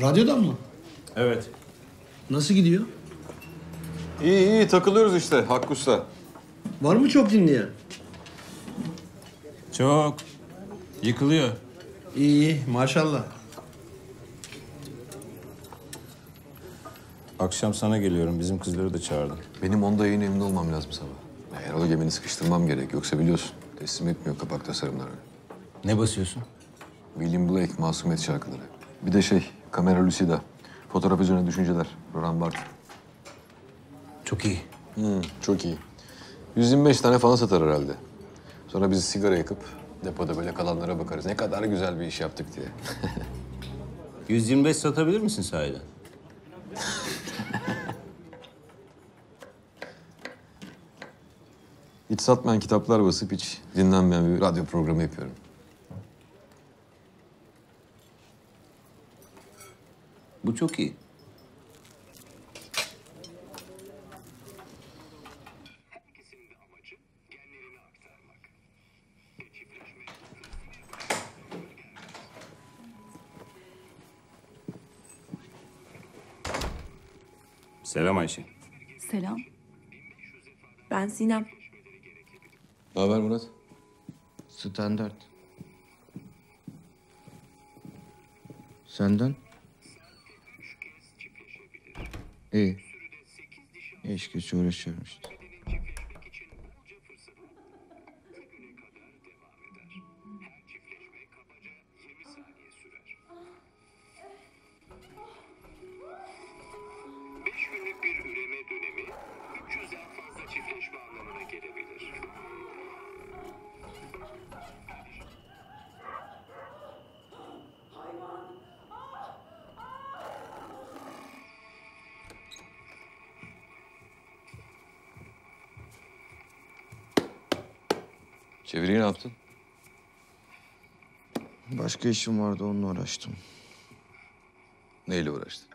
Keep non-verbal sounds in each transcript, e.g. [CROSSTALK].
Radyodan mı? Evet. Nasıl gidiyor? İyi iyi takılıyoruz işte Hakkı Usta. Var mı çok dinleyen? Çok. Yıkılıyor. İyi iyi maşallah. Akşam sana geliyorum. Bizim kızları da çağırdım. Benim onda yayın evinde olmam lazım sabah. Ya, Erol'a gemini sıkıştırmam gerek. Yoksa biliyorsun teslim etmiyor kapak tasarımlarını. Ne basıyorsun? William Blake, Masumiyet şarkıları. Bir de şey, Kamera Lucida. Fotoğraf üzerine düşünceler. Roran Barthes. Çok iyi. Hmm, çok iyi. 125 tane falan satar herhalde. Sonra biz sigara yakıp depoda böyle kalanlara bakarız. Ne kadar güzel bir iş yaptık diye. [LAUGHS] 125 satabilir misin sahiden? [LAUGHS] Hiç satmayan kitaplar basıp hiç dinlenmeyen bir radyo programı yapıyorum. Bu çok iyi. Selam Ayşe. Selam. Ben Sinem. Ne haber Murat? Standart. Senden? İyi. İş güç uğraşıyorum işte. Çeviriyi ne yaptın? Başka işim vardı onunla uğraştım. Neyle uğraştın?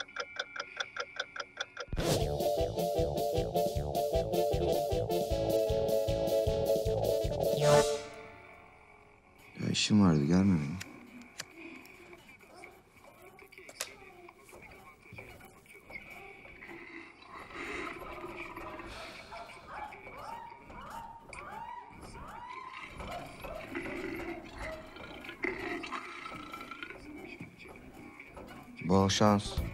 Ya işim vardı gelme benim. Bol şans.